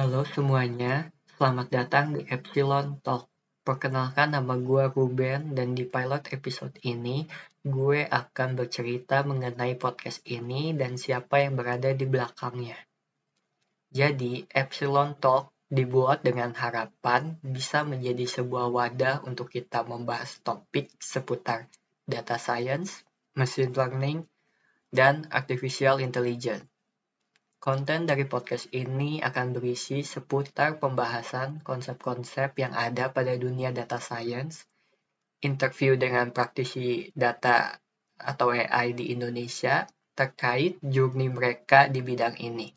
Halo semuanya, selamat datang di Epsilon Talk. Perkenalkan nama gue Ruben dan di pilot episode ini gue akan bercerita mengenai podcast ini dan siapa yang berada di belakangnya. Jadi, Epsilon Talk dibuat dengan harapan bisa menjadi sebuah wadah untuk kita membahas topik seputar data science, machine learning, dan artificial intelligence. Konten dari podcast ini akan berisi seputar pembahasan konsep-konsep yang ada pada dunia data science, interview dengan praktisi data atau AI di Indonesia terkait journey mereka di bidang ini.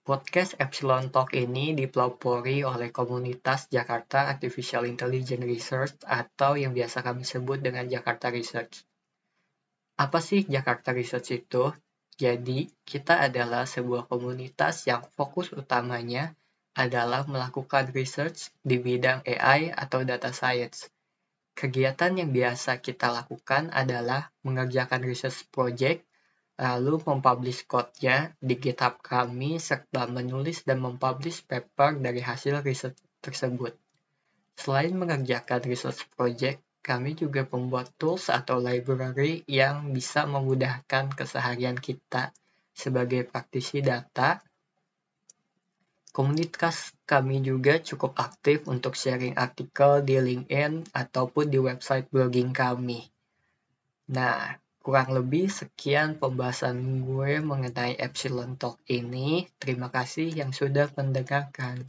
Podcast Epsilon Talk ini dipelopori oleh komunitas Jakarta Artificial Intelligence Research atau yang biasa kami sebut dengan Jakarta Research. Apa sih Jakarta Research itu? Jadi, kita adalah sebuah komunitas yang fokus utamanya adalah melakukan research di bidang AI atau data science. Kegiatan yang biasa kita lakukan adalah mengerjakan research project, lalu mempublish code-nya di GitHub kami, serta menulis dan mempublish paper dari hasil research tersebut. Selain mengerjakan research project, kami juga membuat tools atau library yang bisa memudahkan keseharian kita sebagai praktisi data. Komunitas kami juga cukup aktif untuk sharing artikel di LinkedIn ataupun di website blogging kami. Nah, kurang lebih sekian pembahasan gue mengenai Epsilon Talk ini. Terima kasih yang sudah mendengarkan.